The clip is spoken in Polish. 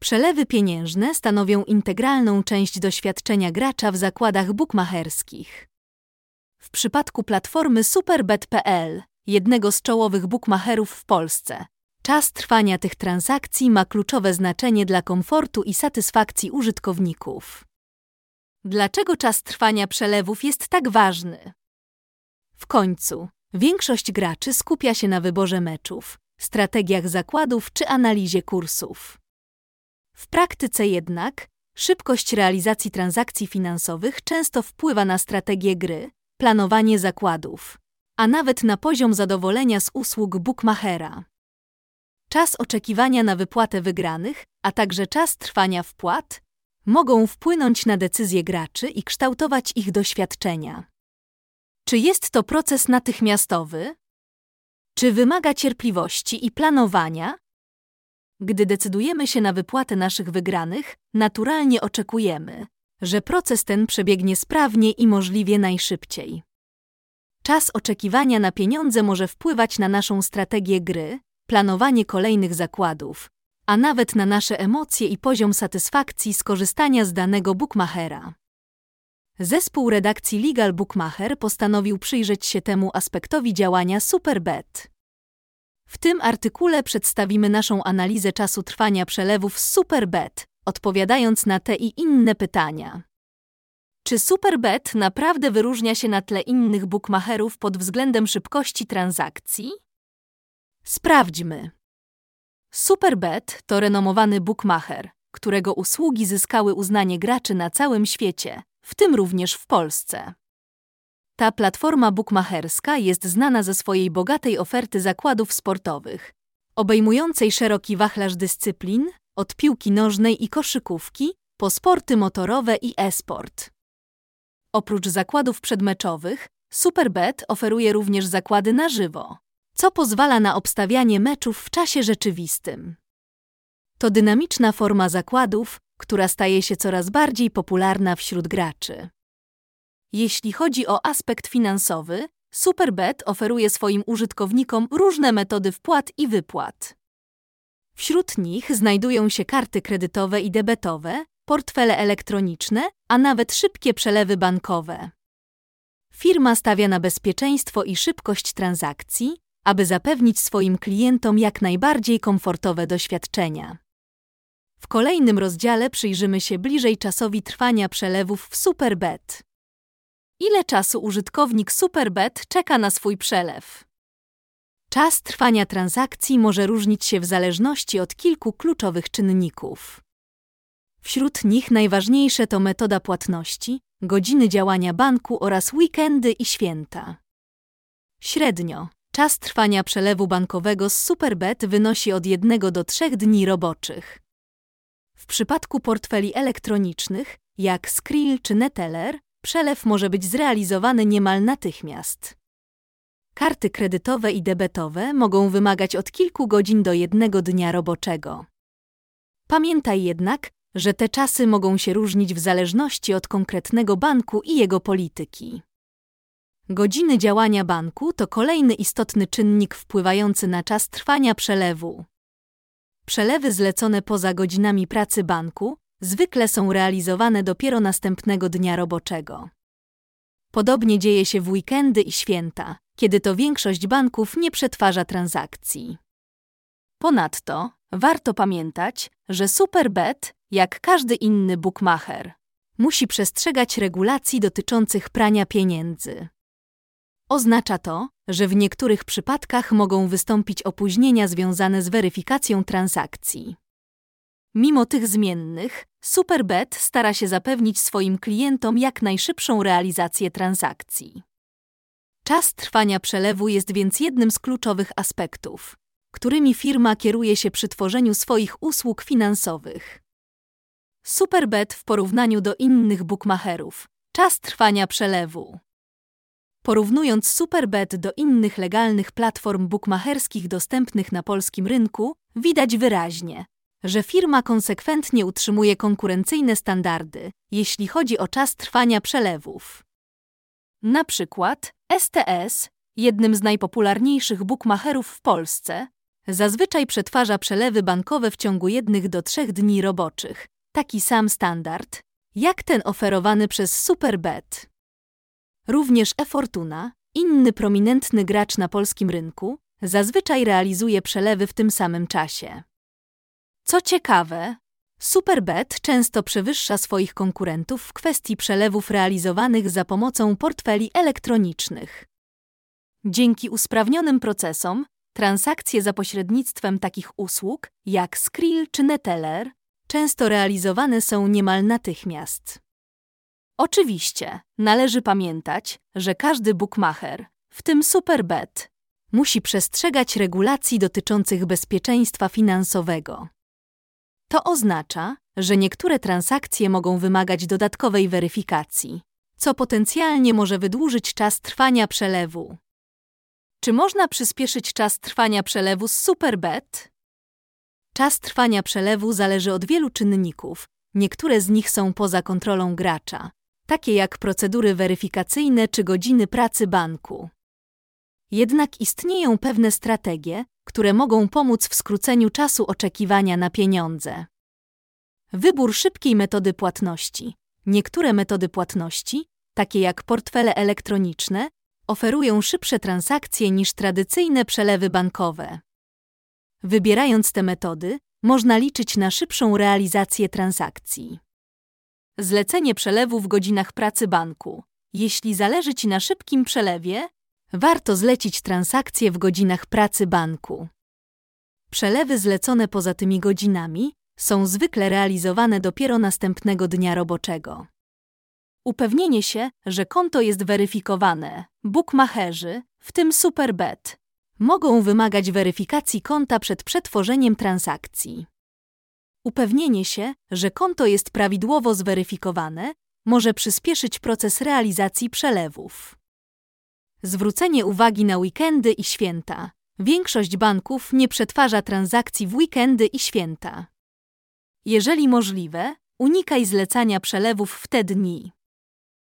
Przelewy pieniężne stanowią integralną część doświadczenia gracza w zakładach bukmacherskich. W przypadku platformy superbet.pl, jednego z czołowych bukmacherów w Polsce, czas trwania tych transakcji ma kluczowe znaczenie dla komfortu i satysfakcji użytkowników. Dlaczego czas trwania przelewów jest tak ważny? W końcu, większość graczy skupia się na wyborze meczów, strategiach zakładów czy analizie kursów. W praktyce jednak szybkość realizacji transakcji finansowych często wpływa na strategię gry, planowanie zakładów, a nawet na poziom zadowolenia z usług bookmachera. Czas oczekiwania na wypłatę wygranych, a także czas trwania wpłat mogą wpłynąć na decyzje graczy i kształtować ich doświadczenia. Czy jest to proces natychmiastowy? Czy wymaga cierpliwości i planowania? Gdy decydujemy się na wypłatę naszych wygranych, naturalnie oczekujemy, że proces ten przebiegnie sprawnie i możliwie najszybciej. Czas oczekiwania na pieniądze może wpływać na naszą strategię gry, planowanie kolejnych zakładów, a nawet na nasze emocje i poziom satysfakcji z korzystania z danego bookmachera. Zespół redakcji Legal Bookmacher postanowił przyjrzeć się temu aspektowi działania Superbet. W tym artykule przedstawimy naszą analizę czasu trwania przelewów Superbet, odpowiadając na te i inne pytania. Czy Superbet naprawdę wyróżnia się na tle innych bookmacherów pod względem szybkości transakcji? Sprawdźmy. Superbet to renomowany bookmacher, którego usługi zyskały uznanie graczy na całym świecie, w tym również w Polsce. Ta platforma bookmacherska jest znana ze swojej bogatej oferty zakładów sportowych, obejmującej szeroki wachlarz dyscyplin, od piłki nożnej i koszykówki po sporty motorowe i e-sport. Oprócz zakładów przedmeczowych, Superbet oferuje również zakłady na żywo, co pozwala na obstawianie meczów w czasie rzeczywistym. To dynamiczna forma zakładów, która staje się coraz bardziej popularna wśród graczy. Jeśli chodzi o aspekt finansowy, Superbet oferuje swoim użytkownikom różne metody wpłat i wypłat. Wśród nich znajdują się karty kredytowe i debetowe, portfele elektroniczne, a nawet szybkie przelewy bankowe. Firma stawia na bezpieczeństwo i szybkość transakcji, aby zapewnić swoim klientom jak najbardziej komfortowe doświadczenia. W kolejnym rozdziale przyjrzymy się bliżej czasowi trwania przelewów w Superbet. Ile czasu użytkownik Superbet czeka na swój przelew? Czas trwania transakcji może różnić się w zależności od kilku kluczowych czynników. Wśród nich najważniejsze to metoda płatności, godziny działania banku oraz weekendy i święta. Średnio czas trwania przelewu bankowego z Superbet wynosi od 1 do 3 dni roboczych. W przypadku portfeli elektronicznych, jak Skrill czy Neteller, przelew może być zrealizowany niemal natychmiast. Karty kredytowe i debetowe mogą wymagać od kilku godzin do jednego dnia roboczego. Pamiętaj jednak, że te czasy mogą się różnić w zależności od konkretnego banku i jego polityki. Godziny działania banku to kolejny istotny czynnik wpływający na czas trwania przelewu. Przelewy zlecone poza godzinami pracy banku zwykle są realizowane dopiero następnego dnia roboczego. Podobnie dzieje się w weekendy i święta, kiedy to większość banków nie przetwarza transakcji. Ponadto warto pamiętać, że Superbet, jak każdy inny bookmacher, musi przestrzegać regulacji dotyczących prania pieniędzy. Oznacza to, że w niektórych przypadkach mogą wystąpić opóźnienia związane z weryfikacją transakcji. Mimo tych zmiennych, Superbet stara się zapewnić swoim klientom jak najszybszą realizację transakcji. Czas trwania przelewu jest więc jednym z kluczowych aspektów, którymi firma kieruje się przy tworzeniu swoich usług finansowych. Superbet w porównaniu do innych bookmacherów. Czas trwania przelewu. Porównując Superbet do innych legalnych platform bookmacherskich dostępnych na polskim rynku, widać wyraźnie, że firma konsekwentnie utrzymuje konkurencyjne standardy, jeśli chodzi o czas trwania przelewów. Na przykład STS, jednym z najpopularniejszych bookmacherów w Polsce, zazwyczaj przetwarza przelewy bankowe w ciągu jednych do trzech dni roboczych. Taki sam standard, jak ten oferowany przez Superbet. Również eFortuna, inny prominentny gracz na polskim rynku, zazwyczaj realizuje przelewy w tym samym czasie. Co ciekawe, Superbet często przewyższa swoich konkurentów w kwestii przelewów realizowanych za pomocą portfeli elektronicznych. Dzięki usprawnionym procesom, transakcje za pośrednictwem takich usług jak Skrill czy Neteller często realizowane są niemal natychmiast. Oczywiście, należy pamiętać, że każdy bookmacher, w tym Superbet, musi przestrzegać regulacji dotyczących bezpieczeństwa finansowego. To oznacza, że niektóre transakcje mogą wymagać dodatkowej weryfikacji, co potencjalnie może wydłużyć czas trwania przelewu. Czy można przyspieszyć czas trwania przelewu z Superbet? Czas trwania przelewu zależy od wielu czynników. Niektóre z nich są poza kontrolą gracza, takie jak procedury weryfikacyjne czy godziny pracy banku. Jednak istnieją pewne strategie, które mogą pomóc w skróceniu czasu oczekiwania na pieniądze. Wybór szybkiej metody płatności. Niektóre metody płatności, takie jak portfele elektroniczne, oferują szybsze transakcje niż tradycyjne przelewy bankowe. Wybierając te metody, można liczyć na szybszą realizację transakcji. Zlecenie przelewu w godzinach pracy banku. Jeśli zależy Ci na szybkim przelewie, warto zlecić transakcje w godzinach pracy banku. Przelewy zlecone poza tymi godzinami są zwykle realizowane dopiero następnego dnia roboczego. Upewnienie się, że konto jest weryfikowane. Bookmacherzy, w tym Superbet, mogą wymagać weryfikacji konta przed przetworzeniem transakcji. Upewnienie się, że konto jest prawidłowo zweryfikowane, może przyspieszyć proces realizacji przelewów. Zwrócenie uwagi na weekendy i święta. Większość banków nie przetwarza transakcji w weekendy i święta. Jeżeli możliwe, unikaj zlecania przelewów w te dni.